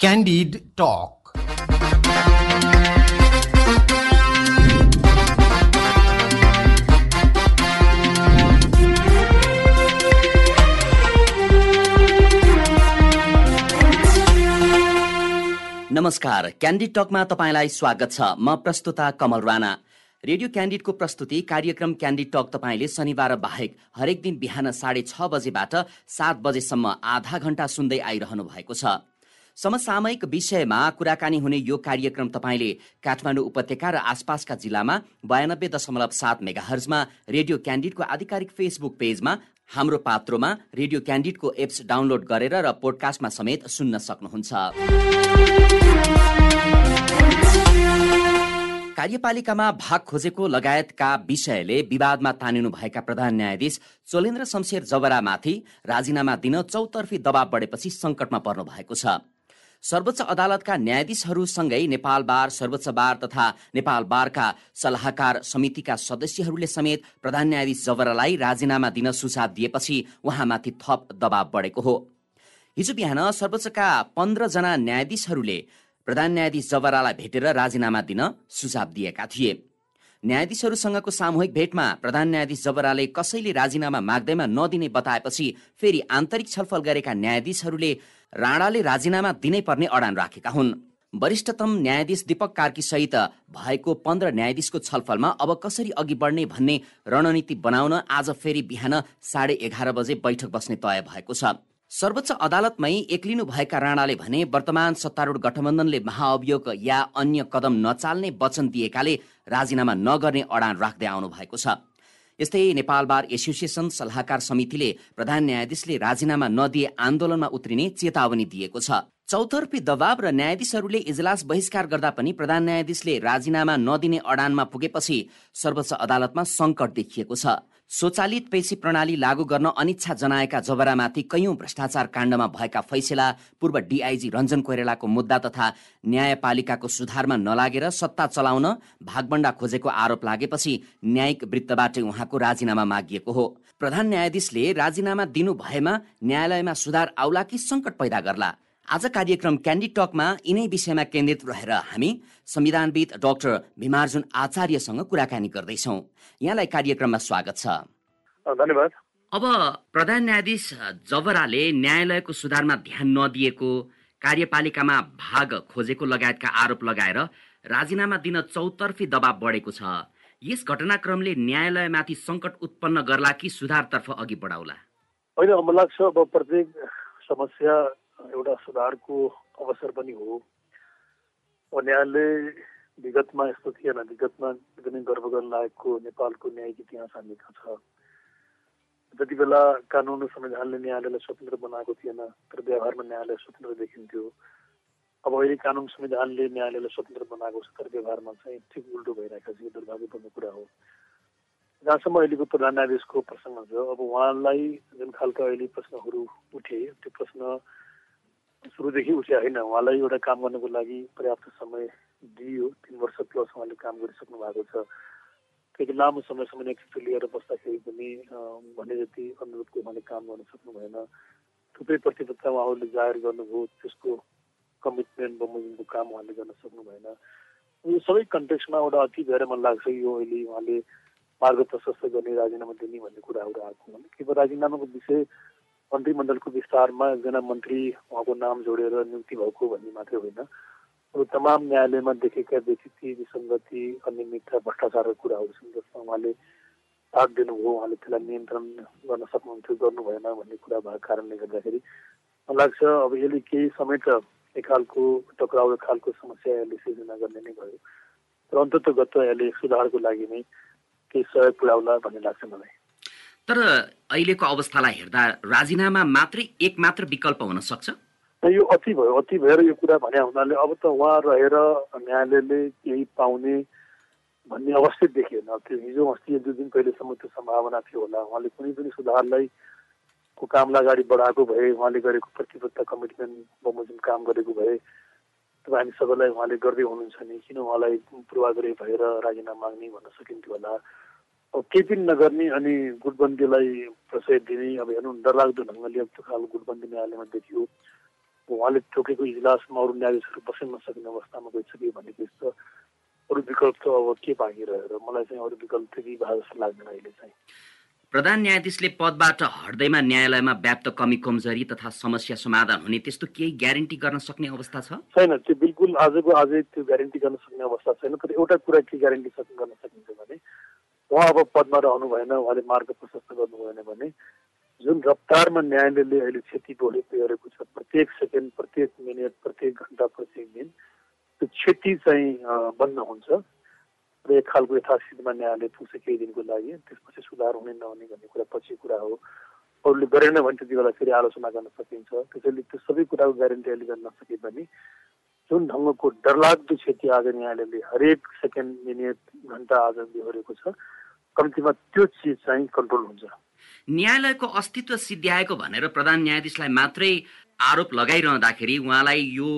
Candid Talk. नमस्कार candid टकमा तपाईँलाई स्वागत छ। म प्रस्तुता कमल राणा। रेडियो क्यान्डिडको प्रस्तुति कार्यक्रम क्यान्डिड टक तपाईँले शनिबार बाहेक हरेक दिन बिहान साढे छ बजेबाट सात बजेसम्म आधा घण्टा सुन्दै आइरहनु भएको छ। समसामयिक विषयमा कुराकानी हुने यो कार्यक्रम तपाईँले काठमाडौँ उपत्यका र आसपासका जिल्लामा बयानब्बे दशमलव सात मेगाहर्जमा रेडियो क्यान्डिडको आधिकारिक फेसबुक पेजमा हाम्रो पात्रोमा रेडियो क्यान्डिडको एप्स डाउनलोड गरेर र पोडकास्टमा समेत सुन्न सक्नुहुन्छ। कार्यपालिकामा भाग खोजेको लगायतका विषयले विवादमा तानिनु भएका प्रधान न्यायाधीश चोलेन्द्र शमशेर जबरामाथि राजीनामा दिन चौतर्फी दबाव बढेपछि सङ्कटमा पर्नु भएको छ। सर्वोच्च अदालतका न्यायाधीशहरूसँगै नेपाल बार सर्वोच्च बार तथा नेपाल बारका सल्लाहकार समितिका सदस्यहरूले समेत प्रधान न्यायाधीश जबरालाई राजीनामा दिन सुझाव दिएपछि उहाँमाथि थप दबाव बढेको हो। हिजो बिहान सर्वोच्चका पन्ध्रजना न्यायाधीशहरूले प्रधान न्यायाधीश जबरालाई भेटेर राजीनामा दिन सुझाव दिएका थिए। न्यायाधीशहरूसँगको सामूहिक भेटमा प्रधान न्यायाधीश जबराले कसैले राजीनामा माग्दैमा नदिने बताएपछि फेरि आन्तरिक छलफल गरेका न्यायाधीशहरूले राणाले राजीनामा दिनै पर्ने अडान राखेका हुन्। वरिष्ठतम न्यायाधीश दीपक कार्की सहित भएको पन्ध्र न्यायाधीशको छलफलमा अब कसरी अघि बढ्ने भन्ने रणनीति बनाउन आज फेरि बिहान साढे एघार बजे बैठक बस्ने तय भएको छ। सर्वोच्च अदालतमै एक्लिनु भएका राणाले भने वर्तमान सत्तारूढ गठबन्धनले महाअभियोग या अन्य कदम नचाल्ने वचन दिएकाले राजीनामा नगर्ने अडान राख्दै आउनु भएको छ। यस्तै नेपाल बार एसोसिएसन सल्लाहकार समितिले प्रधान न्यायाधीशले राजीनामा नदिए आन्दोलनमा उत्रिने चेतावनी दिएको छ। चौतर्फी दबाव र न्यायाधीशहरूले इजलास बहिष्कार गर्दा पनि प्रधान न्यायाधीशले राजीनामा नदिने अडानमा पुगेपछि सर्वोच्च अदालतमा सङ्कट देखिएको छ। स्वचालित पेशी प्रणाली लागू गर्न अनिच्छा जनाएका जबरामाथि कैयौं भ्रष्टाचार काण्डमा भएका फैसला पूर्व डिआइजी रञ्जन कोइरालाको मुद्दा तथा न्यायपालिकाको सुधारमा नलागेर सत्ता चलाउन भागबण्डा खोजेको आरोप लागेपछि न्यायिक वृत्तबाटै उहाँको राजीनामा मागिएको हो। प्रधान न्यायाधीशले राजीनामा दिनु भएमा न्यायालयमा सुधार आउला कि सङ्कट पैदा गर्ला? आज कार्यक्रम क्यान्डी टकमा यिनै विषयमा केन्द्रित रहेर हामी संविधानविद डाक्टर भीमार्जुन आचार्यसँग कुराकानी गर्दैछौ। यहाँलाई कार्यक्रममा स्वागत छ। धन्यवाद। अब प्रधान न्यायाधीश जबराले न्यायालयको सुधारमा ध्यान नदिएको कार्यपालिकामा भाग खोजेको लगायतका आरोप लगाएर राजीनामा दिन चौतर्फी दबाव बढेको छ। यस घटनाक्रमले न्यायालयमाथि सङ्कट उत्पन्न गर्ला कि सुधारतर्फ अघि बढाउला? होइन मलाई लाग्छ अब प्रत्येक समस्या एउटा सुधारको अवसर पनि हो। न्यायालय विगतमा यस्तो थिएन। विगतमा एकदमै गर्व गर्न लागेको नेपालको न्यायिक इतिहास हामीका छ। जति बेला कानुन संविधानले न्यायालयलाई स्वतन्त्र बनाएको थिएन तर व्यवहारमा न्यायालय स्वतन्त्र देखिन्थ्यो। अब अहिले कानुन संविधानले न्यायालयलाई स्वतन्त्र बनाएको छ तर व्यवहारमा चाहिँ ठिक उल्टो भइरहेको छ। यो दुर्भाग्यपूर्ण कुरा हो। जहाँसम्म अहिलेको प्रधान न्यायाधीशको प्रसङ्ग छ अब उहाँलाई जुन खालका अहिले प्रश्नहरू उठे त्यो प्रश्न सुरुदेखि उठ्या होइन उहाँलाई एउटा काम गर्नको लागि पर्याप्त समय दिइयो तिन वर्ष प्लस उहाँले काम गरिसक्नु भएको छ। त्यति लामो समयसम्म नेतृत्व लिएर बस्दाखेरि पनि भने जति अनुरोधको उहाँले काम गर्न सक्नु भएन। थुप्रै प्रतिबद्धता उहाँहरूले जाहेर गर्नुभयो त्यसको कमिटमेन्ट बमोजिमको काम उहाँले गर्न सक्नु भएन। यो सबै कन्टेक्समा एउटा अति धेरै मन लाग्छ यो अहिले उहाँले मार्ग प्रशस्त गर्ने राजीनामा दिने भन्ने कुराहरू आएको केवल राजीनामाको विषय मन्त्रीमण्डलको विस्तारमा एकजना मन्त्री उहाँको नाम जोडेर नियुक्ति भएको भन्ने मात्रै होइन। अब तमाम न्यायालयमा देखेका व्यतिथि विसङ्गति अनियमितता भ्रष्टाचारको कुराहरू छन् जसमा उहाँले भाग दिनुभयो। उहाँले त्यसलाई नियन्त्रण गर्न सक्नुहुन्थ्यो गर्नु भएन भन्ने कुरा भएको कारणले गर्दाखेरि मलाई लाग्छ अब यसले केही समेत एक खालको टक्राउ एक खालको समस्या यसले सिर्जना गर्ने नै भयो। र अन्ततगत यसले सुधारको लागि नै केही सहयोग पुर्याउला भन्ने लाग्छ मलाई। तर अहिलेको अवस्थालाई हेर्दा राजीनामा मात्रै एक मात्र विकल्प हुन सक्छ? यो अति भयो अति भएर यो कुरा भने हुनाले अब त उहाँ रहेर न्यायालयले केही पाउने भन्ने अवस्था देखिएन। त्यो हिजो अस्ति दुई दिन पहिलेसम्म त्यो सम्भावना थियो होला। उहाँले कुनै पनि सुधारलाई को कामलाई अगाडि बढाएको भए उहाँले गरेको प्रतिबद्धता कमिटमेन्ट बमोजिम काम गरेको भए तपाईँ हामी सबैलाई उहाँले गर्दै हुनुहुन्छ नि। किन उहाँलाई पूर्वाग्रह भएर राजीनामा माग्ने भन्न सकिन्थ्यो होला? केही पनि नगर्ने अनि गुटबन्दीलाई प्रशय दिने अब हेर्नु डरलाग्दो ढङ्गले अब त्यो खालको गुटबन्दी न्यायालयमा देखियो। उहाँले तोकेको इजलासमा अरू न्यायाधीशहरू बस्न नसक्ने अवस्थामा गइसक्यो भनेपछि त अरू विकल्प त अब के बाँकी रहेर मलाई चाहिँ अरू विकल्प त्यति भए जस्तो लाग्दैन अहिले चाहिँ। प्रधान न्यायाधीशले पदबाट हट्दैमा न्यायालयमा व्याप्त कमी कमजोरी तथा समस्या समाधान हुने त्यस्तो केही ग्यारेन्टी गर्न सक्ने अवस्था छ? छैन त्यो बिल्कुल आजको आजै त्यो ग्यारेन्टी गर्न सक्ने अवस्था छैन तर एउटा कुरा के ग्यारेन्टी गर्न सकिन्छ भने उहाँ अब पदमा रहनु भएन उहाँले मार्ग प्रशस्त गर्नु भएन भने जुन रफ्तारमा न्यायालयले अहिले क्षति गरेको छ प्रत्येक सेकेन्ड प्रत्येक मिनट प्रत्येक घन्टा प्रत्येक दिन त्यो क्षति चाहिँ बन्द हुन्छ। र एक खालको यथास्थितिमा न्यायालय पुग्छ केही दिनको लागि त्यसपछि सुधार हुने नहुने भन्ने कुरा पछि कुरा हो। अरूले गरेन भने त्यति बेला फेरि आलोचना गर्न सकिन्छ। त्यसैले त्यो सबै कुराको ग्यारेन्टी अहिले गर्न नसके पनि जुन ढङ्गको डरलाग्दो क्षति आज न्यायालयले हरेक सेकेन्ड मिनट घन्टा आज बिहोरेको छ। कम्तीमा त्यो चिज चाहिँ कन्ट्रोल हुन्छ। न्यायालयको अस्तित्व सिद्ध्याएको भनेर प्रधान न्यायाधीशलाई मात्रै आरोप लगाइरहँदाखेरि उहाँलाई यो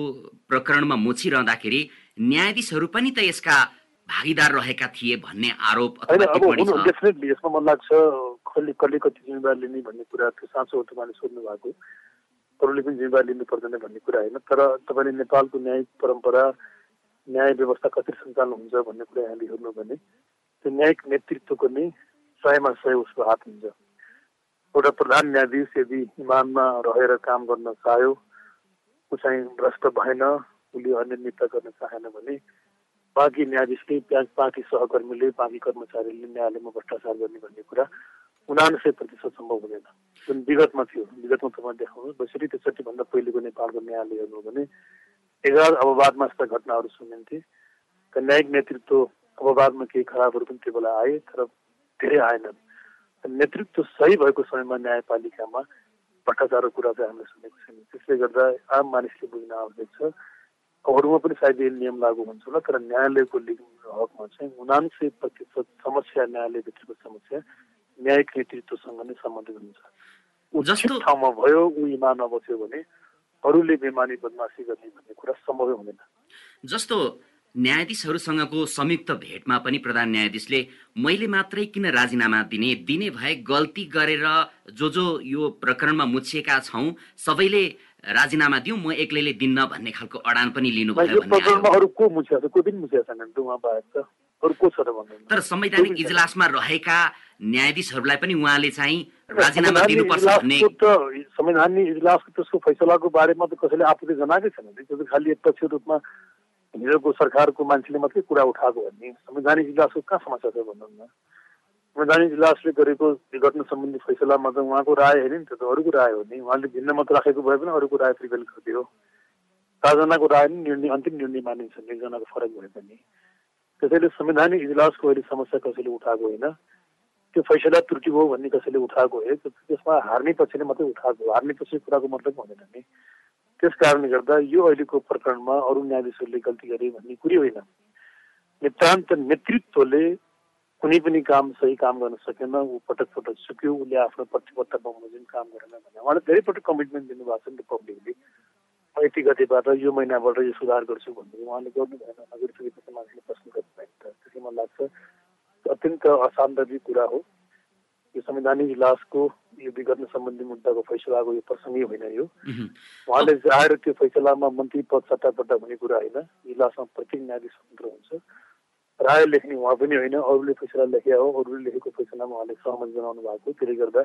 प्रकरणमा मोचिरहँदाखेरि न्यायाधीशहरू पनि त यसका भागीदार रहेका थिए भन्ने आरोप डेफिनेटली यसमा मन लाग्छ कसले कसले कति जिम्मेवार लिने भन्ने कुरा त्यो साँचो हो तपाईँले सोध्नु भएको अरूले पनि जिम्मेवार लिनु पर्दैन भन्ने कुरा होइन। तर तपाईँले नेपालको न्यायिक परम्परा न्याय व्यवस्था कसरी सञ्चालन हुन्छ भन्ने कुरा यहाँले हेर्नु भने त्यो न्यायिक नेतृत्वको नै सयमा सय उसको हात हुन्छ। एउटा प्रधान न्यायाधीश यदि इमानमा रहेर काम गर्न चाह्यो ऊ चाहिँ भ्रष्ट भएन उसले अनियमितता गर्न चाहेन भने बाँकी न्यायाधीशले बाँकी सहकर्मीले बाँकी कर्मचारीले न्यायालयमा भ्रष्टाचार गर्ने भन्ने कुरा उनासय प्रतिशत सम्भव हुँदैन। जुन विगतमा थियो विगतमा तपाईँ देखाउनु बैसठी त्रिसठीभन्दा पहिलेको नेपालको न्यायालय हेर्नु भने एघार अववादमा यस्ता घटनाहरू सुनिन्थे। न्यायिक नेतृत्व अववादमा केही खराबहरू पनि त्यो बेला आए तर धेरै आएनन्। नेतृत्व सही भएको समयमा न्यायपालिकामा भ्रष्टाचारको कुरा चाहिँ हामीले सुनेको छैन। त्यसले गर्दा आम मानिसले बुझ्न आवश्यक छ अरूमा पनि सायद यो नियम लागू हुन्छ होला तर न्यायालयको हकमा चाहिँ उनान्सय प्रतिशत समस्या न्यायालयभित्रको समस्या न्यायिक नेतृत्वसँग नै सम्बन्धित हुन्छ। ऊ ठाउँमा भयो ऊ इमान बस्यो भने अरूले बेमानी बदमासी गर्ने भन्ने कुरा सम्भवै हुँदैन। जस्तो न्यायाधीशहरूसँगको संयुक्त भेटमा पनि प्रधान न्यायाधीशले मैले मात्रै किन राजीनामा दिने? दिने भए गल्ती गरेर जो जो यो प्रकरणमा मुछिएका छौँ। सबैले राजीनामा दिउँ म एक्लैले दिन्न भन्ने खालको अडान पनि लिनुभयो तर संवैधानिक इजलासमा रहेका न्यायाधीशहरूलाई पनि उहाँले चाहिँ राजीनामा दिनुपर्छ भन्ने संवैधानिक इजलासको त्यसको फैसलाको बारेमा त कसैले आफूले जनाएकै छैन। त्यो त खालि प्रत्यक्ष रूपमा हिजोको सरकारको मान्छेले मात्रै कुरा उठाएको भन्ने संवैधानिक इजलासको कहाँ समस्या छ भन्नु न संवैधानिक इजलासले गरेको विघटन सम्बन्धी फैसलामा त उहाँको राय होइन नि त्यो त अरूको राय हो नि। उहाँले भिन्न मत राखेको भए पनि अरूको राय प्रिभेल गरिदियो। चारजनाको राय नै निर्णय अन्तिम निर्णय मानिन्छ एकजनाको फरक भए पनि। त्यसैले संवैधानिक इजलासको अहिले समस्या कसैले उठाएको होइन। त्यो फैसला त्रुटि भयो भन्ने कसैले उठाएको हो त्यसमा हार्ने पक्षले मात्रै उठाएको हार्ने पछि कुराको मतलब हुँदैन नि त्यस कारणले गर्दा यो अहिलेको प्रकरणमा अरू न्यायाधीशहरूले गल्ती गरे भन्ने कुरै होइन। नितान्त नेतृत्वले कुनै पनि काम सही काम गर्न सकेन ऊ पटक पटक सुक्यो उसले आफ्नो प्रतिबद्धता बमोजिम काम गरेन भने। उहाँले धेरै पटक कमिटमेन्ट दिनुभएको छ नि त पब्लिकले। म यति गतिबाट यो महिनाबाट यो सुधार गर्छु भन्ने उहाँले गर्नु भएन नगरिसकेपछि मान्छेले प्रश्न गर्नु भएन त्यसले मलाई लाग्छ अत्यन्त असान्दर्भिक कुरा हो। यो संवैधानिक इजलासको यो विगत सम्बन्धी मुद्दाको फैसलाको यो प्रसङ्गै होइन यो। उहाँले आएर त्यो फैसलामा मन्त्री पद सट्टापट्टा हुने कुरा होइन इजलासमा प्रत्येक न्यायाधीश स्वतन्त्र हुन्छ। राय लेख्ने उहाँ पनि होइन अरूले फैसला लेखे हो अरूले लेखेको फैसलामा उहाँले सहमति जनाउनु भएको त्यसले गर्दा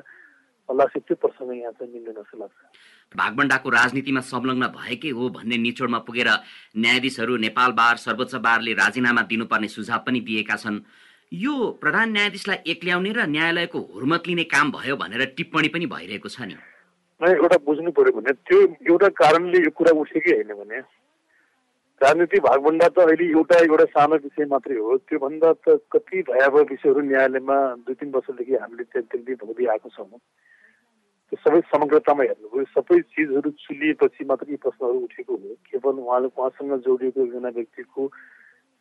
यहाँ चाहिँ मिल्दैन जस्तो लाग्छ भागबण्डाको राजनीतिमा संलग्न भएकै हो भन्ने निचोडमा पुगेर न्यायाधीशहरू नेपाल बार सर्वोच्च बारले राजीनामा दिनुपर्ने सुझाव पनि दिएका छन्। यो प्रधान न्यायाधीशलाई एक्ल्याउने र न्यायालयको हुर्मत लिने काम भयो भनेर टिप्पणी पनि भइरहेको छ नि। एउटा बुझ्नु पर्यो भने त्यो एउटा कारणले यो कुरा उठेकै होइन भने। राजनीति भागभन्दा त अहिले एउटा एउटा सानो विषय मात्रै हो। त्योभन्दा त कति भयावह विषयहरू न्यायालयमा दुई तिन वर्षदेखि हामीले त्यहाँ भोग्दै आएको छौँ। त्यो सबै समग्रतामा हेर्नुभयो सबै चिजहरू चुलिएपछि मात्रै यी प्रश्नहरू उठेको हो। केवल उहाँले उहाँसँग जोडिएको एकजना व्यक्तिको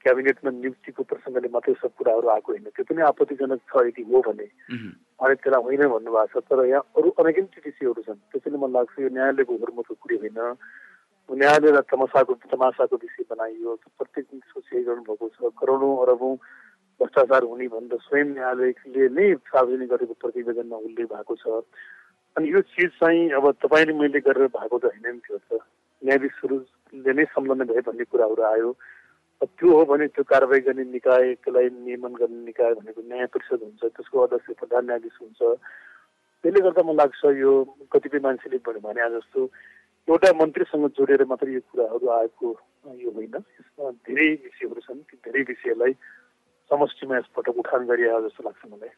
क्याबिनेटमा नियुक्तिको प्रसङ्गले मात्रै सब कुराहरू आएको होइन। त्यो पनि आपत्तिजनक छ यदि हो भने। उहाँले त्यसलाई होइन भन्नुभएको छ। तर यहाँ अरू अनेकौँ विषयहरू छन्। त्यसैले मलाई लाग्छ यो न्यायालयको हुर्मतको कुरो होइन। न्यायालयलाई तमासाको तमासाको विषय बनाइयो। प्रत्येक सोचिरहनु भएको छ। करोडौँ अरबौँ भ्रष्टाचार हुने भनेर स्वयं न्यायालयले नै सार्वजनिक गरेको प्रतिवेदनमा उल्लेख भएको छ। अनि यो चिज चाहिँ अब तपाईँले मैले गरेर भएको त होइन नि थियो त। न्यायाधीशहरूले नै संलग्न भए भन्ने कुराहरू आयो। त्यो हो भने त्यो कारवाही गर्ने निकाय त्यसलाई नियमन गर्ने निकाय भनेको न्याय परिषद हुन्छ। त्यसको अध्यक्ष प्रधान न्यायाधीश हुन्छ। त्यसले गर्दा मलाई लाग्छ यो कतिपय मान्छेले भने जस्तो एउटा मन्त्रीसँग जोडेर मात्रै यो कुराहरू आएको यो होइन। यसमा धेरै विषयहरू छन् ती धेरै विषयलाई समष्टिमा यसपटक उठान गरिआयो जस्तो लाग्छ मलाई।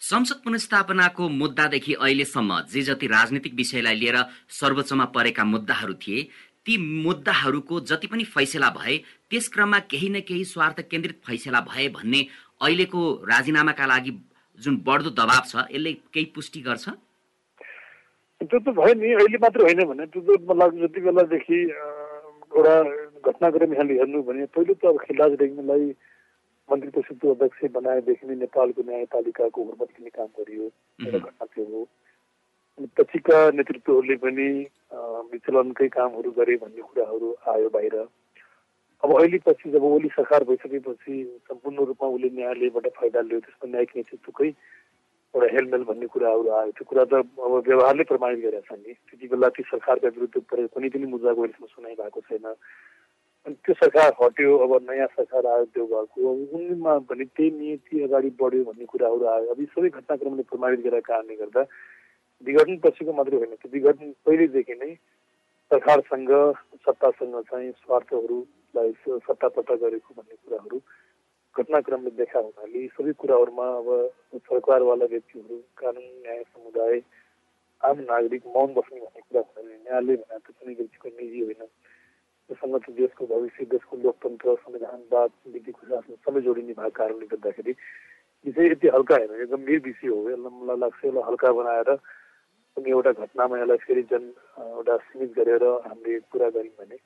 संसद पुनस्थापनाको मुद्दादेखि अहिलेसम्म जे जति राजनीतिक विषयलाई लिएर सर्वोच्चमा परेका मुद्दाहरू थिए ती मुद्दाहरूको जति पनि फैसला भए त्यस क्रममा केही न केही स्वार्थ केन्द्रित फैसला भए भन्ने अहिलेको राजीनामाका लागि जुन बढ्दो दबाब छ यसले केही पुष्टि गर्छ? त्यो त भयो नि अहिले मात्र होइन भने त्यो त मलाई जति बेलादेखि एउटा घटनाक्रम यहाँले हेर्नु भने पहिलो त अब खिलाज रेग्मीलाई मन्त्री परिषदको अध्यक्ष बनाएदेखि नै नेपालको न्यायपालिकाको हुर्मत लिने काम गरियो एउटा घटना थियो। अनि पछिका नेतृत्वहरूले पनि विचलनकै कामहरू गरे भन्ने कुराहरू आयो बाहिर। अब अहिले पछि जब ओली सरकार भइसकेपछि सम्पूर्ण रूपमा उसले न्यायालयबाट फाइदा लियो त्यसमा न्यायिक नेतृत्वकै एउटा हेलमेल भन्ने कुराहरू आयो. त्यो कुरा त अब व्यवहारले प्रमाणित गरेका छन् नि त्यति बेला ती सरकारका विरुद्ध कुनै पनि मुद्दाको अहिलेसम्म सुनाइ भएको छैन। अनि त्यो सरकार हट्यो अब नयाँ सरकार आयो त्यो भएको। उनमा भने त्यही नीति अगाडि बढ्यो भन्ने कुराहरू आयो। अब यी सबै घटनाक्रमले प्रमाणित गरेका कारणले गर्दा विघटन पछिको मात्रै होइन त्यो विघटन पहिलेदेखि नै सरकारसँग सत्तासँग चाहिँ स्वार्थहरूलाई सत्तापट्टा गरेको भन्ने कुराहरू घटनाक्रमले देखा हुनाले सबै कुराहरूमा अब सरकारवाला व्यक्तिहरू कानुन न्याय समुदाय आम नागरिक मौन बस्ने भन्ने कुरा हुनाले न्यायालय भने त कुनै व्यक्तिको निजी होइन। त्योसँग त देशको भविष्य देशको लोकतन्त्र संविधानवाद विधिको शासन सबै जोडिने भएको कारणले गर्दाखेरि विषय यति हल्का होइन यो गम्भीर विषय हो। यसलाई मलाई लाग्छ यसलाई हल्का बनाएर कुनै एउटा घटनामा यसलाई फेरि जन एउटा सीमित गरेर हामीले कुरा गऱ्यौँ भने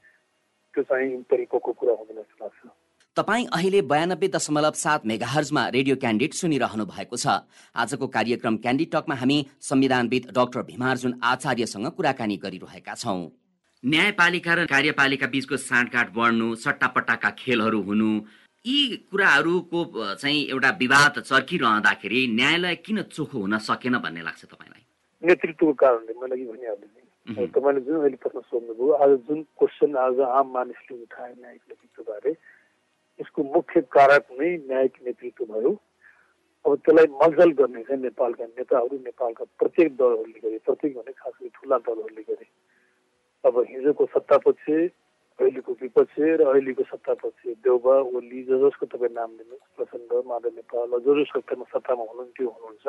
त्यो चाहिँ तरिकाको कुरा हुँदैन जस्तो लाग्छ। तपाईँ अहिले बयानब्बे दशमलव सात मेगाहर्जमा रेडियो क्यान्डिड सुनिरहनु भएको छ। आजको कार्यक्रम क्यान्डिड टकमा हामी संविधानविद डाक्टर भीमार्जुन आचार्यसँग कुराकानी गरिरहेका छौँ। न्यायपालिका र कार्यपालिका बीचको साँडगाँठ बढ्नु सट्टापट्टाका खेलहरू हुनु यी कुराहरूको चाहिँ एउटा विवाद चर्किरहँदाखेरि न्यायालय किन चोखो हुन सकेन भन्ने लाग्छ तपाईँलाई? नेतृत्वको कारणले मैले तपाईँले जुन अहिले प्रश्न सोध्नुभयो आज जुन क्वेसन आज आम मानिसले उठाए न्यायिक नेतृत्वबारे यसको मुख्य कारक नै न्यायिक नेतृत्व भयो। अब त्यसलाई मजल गर्ने चाहिँ नेपालका नेताहरू नेपालका प्रत्येक दलहरूले गरे प्रत्येक भने खास गरी ठुला दलहरूले गरे। अब हिजोको सत्तापक्ष अहिलेको विपक्ष र अहिलेको सत्तापक्ष देउबा ओली ज जसको तपाईँ नाम लिनुहोस् प्रचण्ड माधव नेपाल जो जो सत्तामा हुनुहुन्थ्यो हुनुहुन्छ।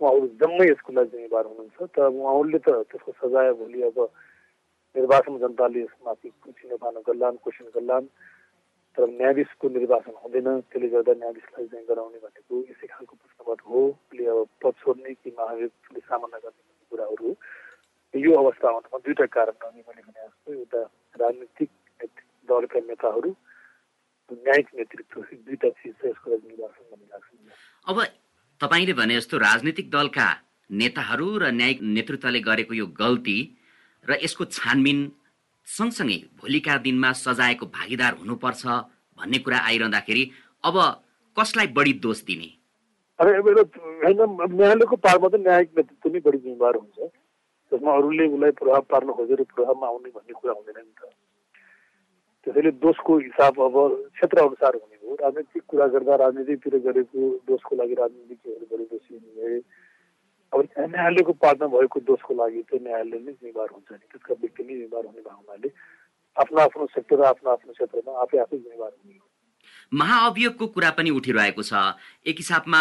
उहाँहरू जम्मै यसको लागि जिम्मेवार हुनुहुन्छ। तर उहाँहरूले त त्यसको सजाय भोलि अब निर्वाचन जनताले यसमाथि छिनोफानो गर्लान् क्वेसन गर्लान् तर न्यायाधीशको निर्वाचन हुँदैन त्यसले गर्दा न्यायाधीशलाई चाहिँ गराउने भनेको यसै खालको प्रश्नबाट हो। उसले अब पद छोड्ने कि महाभियोगले सामना गर्ने कुराहरू यो अवस्था आउनमा दुईवटा कारण अनि मैले भने जस्तो एउटा राजनीतिक दलका नेताहरू न्यायिक नेतृत्व दुईवटा चिज छ यसको लागि निर्वाचन भन्ने लाग्छ अब तपाईँले भने जस्तो राजनीतिक दलका नेताहरू र न्यायिक नेतृत्वले गरेको यो गल्ती र यसको छानबिन सँगसँगै भोलिका दिनमा सजायको भागीदार हुनुपर्छ भन्ने कुरा आइरहँदाखेरि अब कसलाई बढी दोष दिने? होइन न्यायालयको पारमा त न्यायिक नेतृत्व नै बढी जिम्मेवार हुन्छ। त्यसमा अरूले उसलाई प्रभाव पार्न खोजेर प्रभावमा आउने भन्ने कुरा हुँदैन नि त। त्यसैले दोषको हिसाब अब क्षेत्र अनुसार हुने हो। राजनीतिक कुरा गर्दा राजनीतितिर गरेको दोषको लागि राजनीतिकहरू बढी दोषी हुने। अब न्यायालयको पार्टमा भएको दोषको लागि चाहिँ न्यायालय नै जिम्मेवार हुन्छ नि। त्यसका व्यक्ति नै जिम्मेवार हुने भावनाले आफ्नो आफ्नो सेक्टर आफ्नो आफ्नो क्षेत्रमा आफै आफै जिम्मेवार हुने हो। महाअभियोगको कुरा पनि उठिरहेको छ। एक हिसाबमा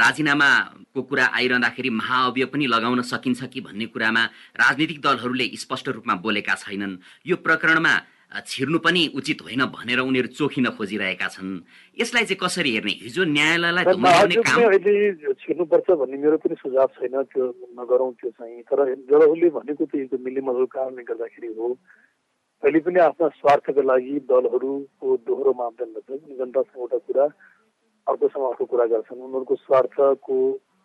राजीनामाको कुरा आइरहँदाखेरि महाअभियोग पनि लगाउन सकिन्छ कि भन्ने कुरामा राजनीतिक दलहरूले स्पष्ट रूपमा बोलेका छैनन्। यो प्रकरणमा छिर्नु पनि उचित होइन भनेर उनीहरू चोखिन खोजिरहेका छन्। यसलाई चाहिँ कसरी हेर्ने? हिजो न्यायालयलाई अहिले छिर्नुपर्छ भन्ने मेरो पनि सुझाव छैन त्यो नगरौँ त्यो चाहिँ। तर जडहुले भनेको त यो मिलिमजको कारणले गर्दाखेरि हो अहिले पनि आफ्ना स्वार्थका लागि दलहरूको दोहोरो मापदण्ड छ जनतासँग एउटा कुरा अर्कोसँग अर्को कुरा गर्छन्। उनीहरूको स्वार्थको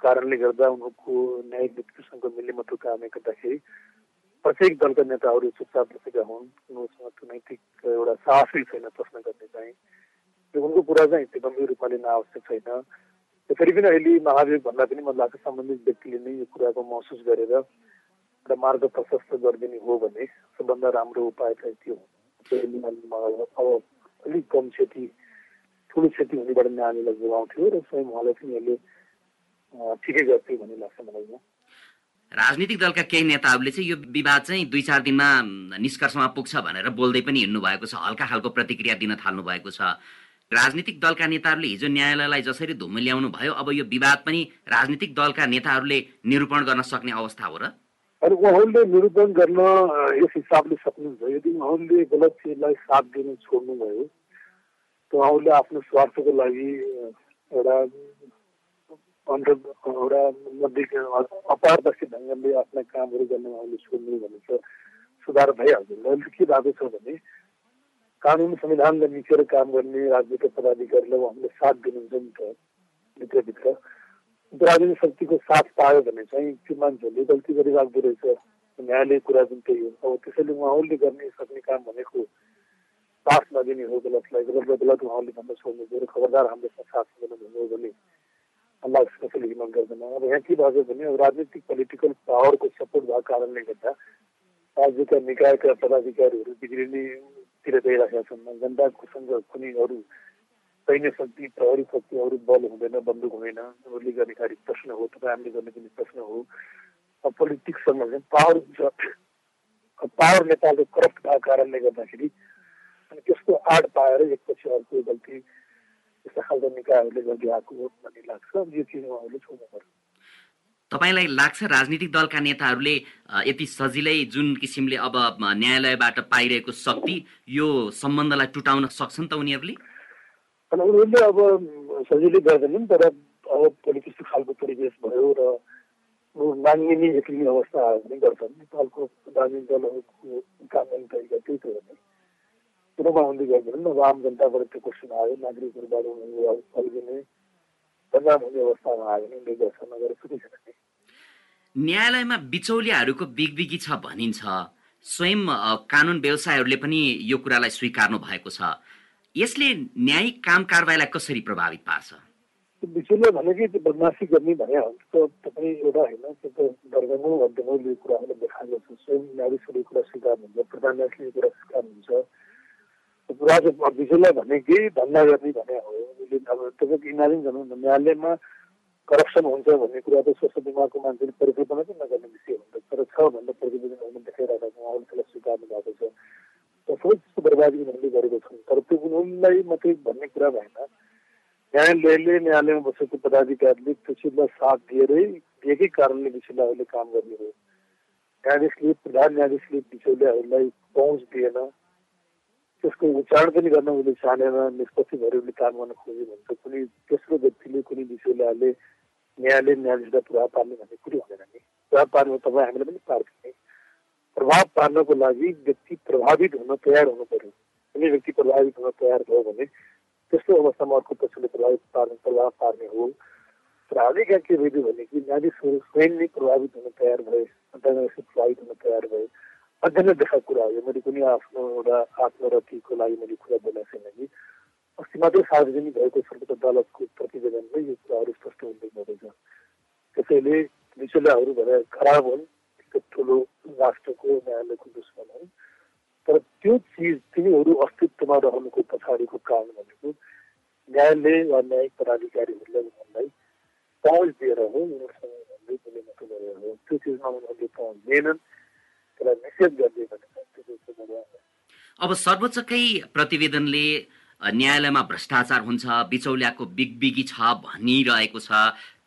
कारणले गर्दा उनीहरूको न्यायिक व्यक्तिसँग मिलिमतो कारणले गर्दाखेरि प्रत्येक दलका नेताहरू चुपचाप बसेका हुन्। उनीहरूसँग नैतिक एउटा साहसै छैन प्रश्न गर्ने चाहिँ। त्यो उनको कुरा चाहिँ गम्भीर रूपमा लिन आवश्यक छैन। फेरि पनि अहिले महाभियोग भन्दा पनि मलाई लाग्छ सम्बन्धित व्यक्तिले नै यो कुराको महसुस गरेर एउटा मार्ग प्रशस्त गरिदिने हो भने सबभन्दा राम्रो उपाय चाहिँ त्यो अब अलिक कम क्षति ठुलो क्षति हुनेबाट नानीलाई जोगाउँथ्यो र स्वयं उहाँलाई पनि यसले ठिकै गर्थ्यो भन्ने लाग्छ मलाई। राजनीतिक दलका केही नेताहरूले चाहिँ यो विवाद चाहिँ दुई चार दिनमा निष्कर्षमा पुग्छ भनेर बोल्दै पनि हिँड्नु भएको छ हल्का खालको प्रतिक्रिया दिन थाल्नु भएको छ। राजनीतिक दलका नेताहरूले हिजो न्यायालयलाई जसरी धुम ल्याउनु भयो अब यो विवाद पनि राजनीतिक दलका नेताहरूले निरूपण गर्न सक्ने अवस्था हो र? अनि उहाँहरूले निरूपण गर्न यस हिसाबले सक्नुहुन्छ। यदि उहाँहरूले गलत चिजलाई साथ दिन छोड्नुभयो त उहाँहरूले आफ्नो स्वार्थको लागि एउटा एउटा मध्ये अपारदर्शी ढङ्गले आफ्ना कामहरू गर्न उहाँले छोड्नु भने त सुधार भइहाल्छ अहिले के भएको छ भने कानुन संविधानलाई मिचेर काम गर्ने राजनीतिक पदाधिकारीलाई उहाँले साथ दिनुहुन्छ नि त भित्रभित्र। राजनीतिक शक्तिको साथ पायो भने चाहिँ त्यो मान्छेहरूले गल्ती गरिराख्दो रहेछ। न्यायालय कुरा पनि त्यही हो। अब त्यसैले उहाँहरूले गर्ने सक्ने काम भनेको साथ नदिने हो गलतलाई गलत गलत उहाँले भन्न छोड्नु खबरदार हाम्रो साथ हुँदैन भन्नु हो भने अल्लाह कसैले हिम्मत गर्दैन अब यहाँ के भएको भने राजनीतिक पोलिटिकल पावरको सपोर्ट भएको कारणले गर्दा राज्यका निकायका पदाधिकारीहरू बिग्रिनेतिर गइरहेका छन् जनताकोसँग कुनै अरू सैन्य शक्ति प्रहरी शक्ति अरू बल हुँदैन बन्दुक हुँदैन उसले गर्ने कार्य प्रश्न हो तपाईँ हामीले गर्ने पनि प्रश्न हो। पोलिटिक्ससँग चाहिँ पावर पावर नेपालको करप्ट भएको कारणले गर्दाखेरि अनि त्यसको आड पाएर एकपछि अर्को गल्ती यस्ता खालको निकायहरूले गर्दै आएको हो भन्ने लाग्छ यो चिज उहाँहरूले छोड्नु पर्छ तपाईँलाई लाग्छ राजनीतिक दलका नेताहरूले यति सजिलै जुन किसिमले अब न्यायालयबाट पाइरहेको शक्ति यो सम्बन्धलाई टुटाउन सक्छन् त उनीहरूले? उनीहरूले अब सजिलै गर्दैनन् तर अब पोलिटिक्स खालको परिवेश भयो र मानिने एक्लिने अवस्था भने गर्छन्। नेपालको राजनीतिक दलहरूको कानुन तरिका त्यही त हो। नि कुरोमा हुँदै गर्दैन अब आम जनताबाट त्यो क्वेसन आयो नागरिकहरूबाट फर्किने बदनाम हुने अवस्थामा आयो भने उनले गर्छ नगरेर छुट्टी छैन न्यायालयमा बिचौलियाहरूको बिगबिगी छ भनिन्छ स्वयं कानुन व्यवसायहरूले पनि यो कुरालाई स्वीकार्नु भएको छ यसले न्यायिक काम कारवाहीलाई कसरी प्रभावित पार्छ बिचौलिया भनेकै त्यो बदमासी गर्ने भने त तपाईँ एउटा होइन त्यो त दर्जनौँ अध्ययनौँ कुराहरूलाई देखाएको छ स्वयं न्यायाधीशहरूले कुरा स्वीकार हुन्छ प्रधान न्यायाधीशले कुरा स्वीकार कुरा चाहिँ विषयलाई भनेकै धन्दा गर्ने भने हो। अब तपाईँको इमेजिन गर्नु न्यायालयमा करप्सन हुन्छ भन्ने कुरा त स्वास्थ्य दिमागको मान्छेले परिकल्पना पनि नगर्ने विषय हुन्छ तर छ भन्दा प्रतिवेदन हुन देखाइरहेको उहाँले त्यसलाई स्वीकार्नु भएको छ। सबै त्यस्तो बर्बादी उनीहरूले गरेको छन्। तर त्यो उनीहरूलाई मात्रै भन्ने कुरा भएन। न्यायालयले न्यायालयमा बसेको पदाधिकारीले त्यो साथ दिएरै दिएकै कारणले बिचौलियाहरूले काम गर्ने हो। न्यायाधीशले, प्रधान न्यायाधीशले बिचौलियाहरूलाई पहुँच दिएन। त्यसको उच्चारण पनि गर्न उसले चाहेन भएर उसले काम गर्न खोज्यो भने त कुनै तेस्रो व्यक्तिले कुनै विषयले न्यायालय न्यायाधीशलाई प्रभाव पार्ने भन्ने कुरो हुँदैन नि। प्रभाव पार्नु तपाईँ हामीले पनि पार्दैन प्रभाव पार्नको लागि व्यक्ति प्रभावित हुन तयार हुनु पर्यो। कुनै व्यक्ति प्रभावित हुन तयार भयो भने त्यस्तो अवस्थामा अर्को पक्षले प्रभावित पार्ने प्रभाव पार्ने हो। तर हामी कहाँ के भइदियो भने कि न्यायाधीशहरू स्वयं नै प्रभावित हुन तयार भए प्रभावित हुन तयार भए अध्ययन देखाएको कुरा हो यो मैले कुनै आफ्नो एउटा आत्मरतिको लागि मैले कुरा बोलेको छैन कि अस्ति मात्रै सार्वजनिक भएको सर्वोच्च अदालतको प्रतिवेदनमै यो कुराहरू स्पष्ट हुँदै गएको त्यसैले विचुलाहरू भएर खराब हुन् ठुलो राष्ट्रको न्यायालयको दुश्मन हुन् तर त्यो चिज तिनीहरू अस्तित्वमा रहनुको पछाडिको कारण भनेको न्यायालय वा न्यायिक पदाधिकारीहरूलाई उनीहरूलाई पहुँच दिएर हो उनीहरूसँग उनीहरूले बोले गरेर हो त्यो चिजमा उनीहरूले पहुँच दिएनन् त्यसलाई निषेध गर्ने भनेर अब सर्वोच्चकै प्रतिवेदनले न्यायालयमा भ्रष्टाचार हुन्छ बिचौलियाको बिगबिगी छ भनिरहेको छ।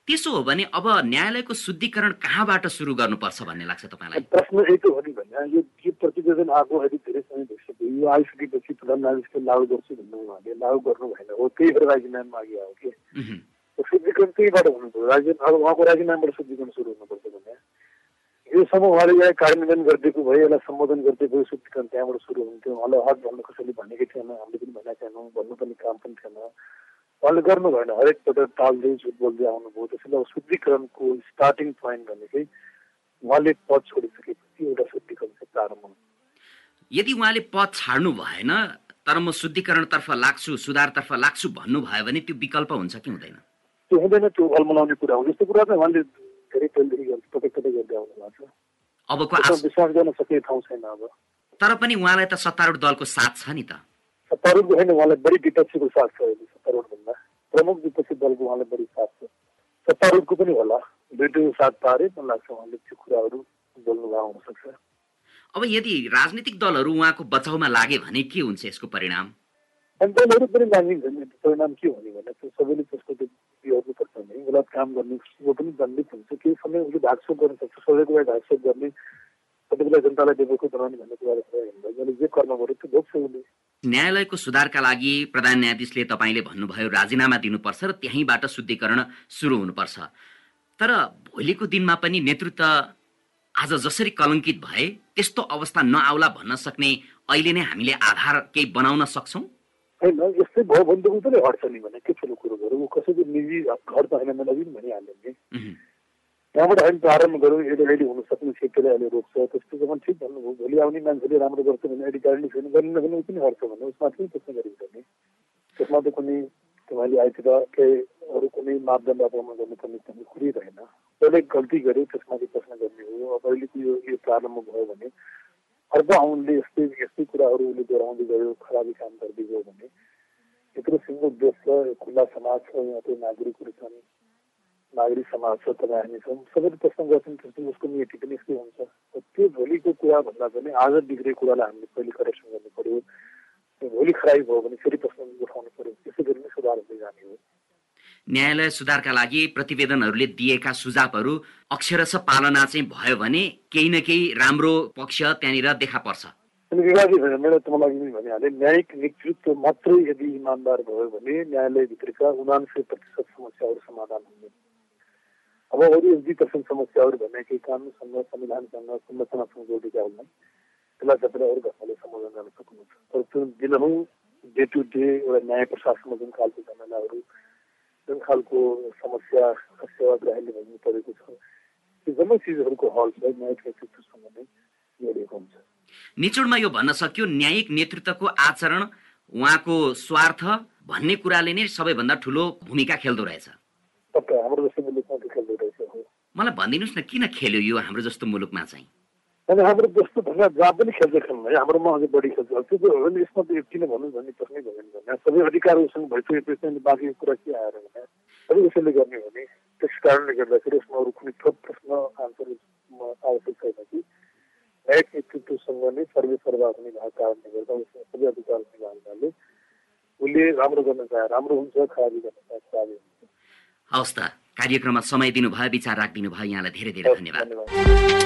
त्यसो हो भने अब न्यायालयको शुद्धिकरण कहाँबाट सुरु गर्नुपर्छ भन्ने लाग्छ तपाईँलाई? प्रश्न यही हो नि भने यो के प्रतिवेदन आएको अहिले धेरै समय भइसक्यो यो आइसकेपछि प्रधान न्यायाधीशले लागू गर्छु भन्नु उहाँले लागू गर्नु भएन। हो त्यही भएर राजीनामा मागे हो कि? शुद्धिकरण त्यहीबाट हुनु पऱ्यो। राज्य अब उहाँको राजीनामाबाट शुद्धिकरण सुरु हुनुपर्छ भने योसम्म उहाँले यहाँ कार्यान्वयन गरिदिएको भए यसलाई सम्बोधन गरिदिएको शुद्धिकरण त्यहाँबाट सुरु हुन्थ्यो उहाँलाई हक भन्नु कसैले भनेकै थिएन हामीले पनि भनेको थिएनौँ भन्नु पनि काम पनि थिएन उहाँले गर्नु भएन हरेक पटक टाल्दै झुट बोल्दै आउनुभयो त्यसैले अब शुद्धिकरणको स्टार्टिङ पोइन्ट भनेकै उहाँले पद छोडिसकेपछि एउटा शुद्धिकरण चाहिँ प्रारम्भ हुन्छ यदि उहाँले पद छाड्नु भएन तर म शुद्धिकरणतर्फ लाग्छु सुधारतर्फ लाग्छु भन्नुभयो भने त्यो विकल्प हुन्छ कि हुँदैन? त्यो हुँदैन त्यो अलमलाउने कुरा हो। यस्तो कुरा चाहिँ उहाँले धेरै पहिलेदेखि गर्छ तपाईँ कतै गर्दै आउनु भएको छ अबको विश्वास गर्न सकिने ठाउँ छैन अब। तर पनि उहाँलाई त सत्तारूढ दलको साथ छ नि त। सत्तारूढ होइन उहाँलाई बढी विपक्षीको साथ छ अहिले सत्तारूढभन्दा प्रमुख विपक्षी दलको उहाँलाई बढी साथ छ। सत्तारूढको पनि होला। दुइटैको साथ पारे मलाई लाग्छ उहाँले त्यो कुराहरू बोल्नुभएको हुनसक्छ। अब यदि राजनीतिक दलहरू उहाँको बचाउमा लागे भने के हुन्छ यसको परिणाम? दलहरू पनि मानिन्छ परिणाम के हुने भने सबैले त्यसको त्यो बिहोर्नुपर्छ भने गलत काम गर्ने वो पनि दण्डित हुन्छ केही समय उसले ढाकछोप गर्न सक्छ सबैको लागि ढाकछोप गर्ने कति बेला जनतालाई बेबोको बनाउने भन्ने कुरा जसले जे कर्म गर्यो त्यो भोग्छ उसले न्यायालयको सुधारका लागि प्रधान न्यायाधीशले तपाईँले भन्नुभयो राजीनामा दिनुपर्छ र त्यहीँबाट शुद्धिकरण सुरु हुनुपर्छ। तर भोलिको दिनमा पनि नेतृत्व आज जसरी कलङ्कित भए त्यस्तो अवस्था नआउला भन्न सक्ने अहिले नै हामीले आधार केही बनाउन सक्छौँ। होइन यस्तै भयो भने त ऊ पनि हट्छ नि भने के ठुलो कुरो गरौँ ऊ कसैको निजी घर त होइन मलाई पनि भनिहाल्यो नि त्यहाँबाट हामी प्रारम्भ गरौँ यसले अहिले हुन सक्ने क्षेत्रले अहिले रोक्छ त्यस्तो जब ठिक भन्नुभयो भोलि आउने मान्छेले राम्रो गर्छ भने अहिले गाडी छैन गरिन भने ऊ पनि हट्छ भने उसमा पनि प्रश्न गरिन्छ नि त्यसमा त कुनै तपाईँले आइतिर केही अरू कुनै मापदण्ड अपमान गर्नुपर्ने कुरै रहेन जसले गल्ती गर्यो त्यसमाथि प्रश्न गर्ने हो अब अहिलेको यो प्रारम्भ भयो भने अर्को आउनले यस्तै यस्तै कुराहरू उसले दोहोऱ्याउँदै गयो खराबी काम गर्दै गयो भने यत्रो सिङ्गो देश छ खुल्ला समाज छ यहाँ चाहिँ नागरिकहरू छन्। नागरिक समाज छ तपाईँ हामी छौँ। सबैले प्रश्न गर्छन् त्यसपछि उसको नीति पनि यस्तै हुन्छ? त्यो भोलिको कुरा भन्दा पनि आज बिग्रेको कुरालाई हामीले पहिले करेक्सन गर्नु पर्यो। भोलि खराबी भयो भने फेरि प्रश्न उठाउनु पर्यो। त्यसै गरी नै सुधार हुँदै जाने हो। न्यायालय सुधारका लागि प्रतिवेदनहरूले दिएका सुझावहरू अक्षरश पालना चाहिँ भयो भने केही न केही राम्रो पक्ष त्यहाँनिर देखा पर्छ। मेरो तपाईँलाई भनिहालेँ न्यायिक नेतृत्व मात्रै यदि इमान्दार भयो भने न्यायालयभित्रका उनान्सय प्रतिशत समस्याहरू समाधान हुने। अब अरू दुई पर्सेन्ट समस्याहरू भने केही कानुनसँग संविधानसँग संरचनासँग जोडिएका हुन् त्यसलाई तपाईँले अरू घटनाले समाधान गर्न सक्नुहुन्छ। तर त्यो दिनहुँ डे टु डे एउटा न्याय प्रशासनमा जुन खालको झमेलाहरू जुन खालको समस्या सेवाग्राहीले भन्नु परेको छ त्यो जम्मै चिजहरूको हल चाहिँ न्यायिक नेतृत्वसँग नै जोडिएको हुन्छ। निचोडमा यो भन्न सक्यो न्यायिक नेतृत्वको आचरण उहाँको स्वार्थ भन्ने कुराले नै सबैभन्दा ठुलो भूमिका खेल्दो रहेछ। हाम्रो जस्तो मुलुकमा खेल्दो रहेछ। मलाई भनिदिनुहोस् न किन खेल्यो यो हाम्रो जस्तो मुलुकमा चाहिँ? अनि हाम्रो जस्तो भन्दा जहाँ पनि खेल्छ खेल्नु है हाम्रोमा अझै बढी खेल्छ। त्यो भने यसमा त किन भन्नु भन्ने प्रश्नै भएन भने। सबै अधिकारहरूसँग भइसकेपछि अनि बाँकी कुरा के आएर भने सबै यसैले गर्ने हो भने त्यस कारणले गर्दाखेरि यसमा अरू कुनै थप प्रश्न आन्सर आवश्यक छैन कि। न्यायिक नेतृत्वसँग नै सर्वे सर्वा हुने भएको कारणले गर्दा उसमा सबै अधिकार हुने भएकाले उसले राम्रो गर्न चाहे राम्रो हुन्छ खराबी गर्न चाहे खराबी हुन्छ। हवस् त। कार्यक्रममा समय दिनुभयो विचार राखिदिनु भयो यहाँलाई धेरै धेरै धन्यवाद।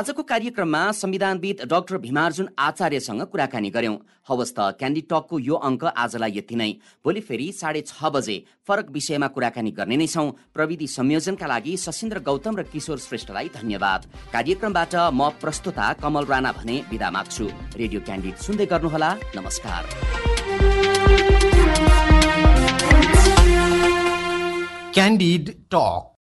आजको कार्यक्रममा संविधानविद डाक्टर भीमार्जुन आचार्यसँग कुराकानी गर्यौं हवस् त क्यान्डी टकको यो अङ्क आजलाई यति नै। भोलि फेरि साढे छ बजे फरक विषयमा कुराकानी गर्ने नै छौं। प्रविधि संयोजनका लागि सशिन्द्र गौतम र किशोर श्रेष्ठलाई धन्यवाद। कार्यक्रमबाट म प्रस्तुता कमल राणा भने विदा माग्छु। रेडियो क्यान्डिड सुन्दै गर्नुहोला। नमस्कार। Candid talk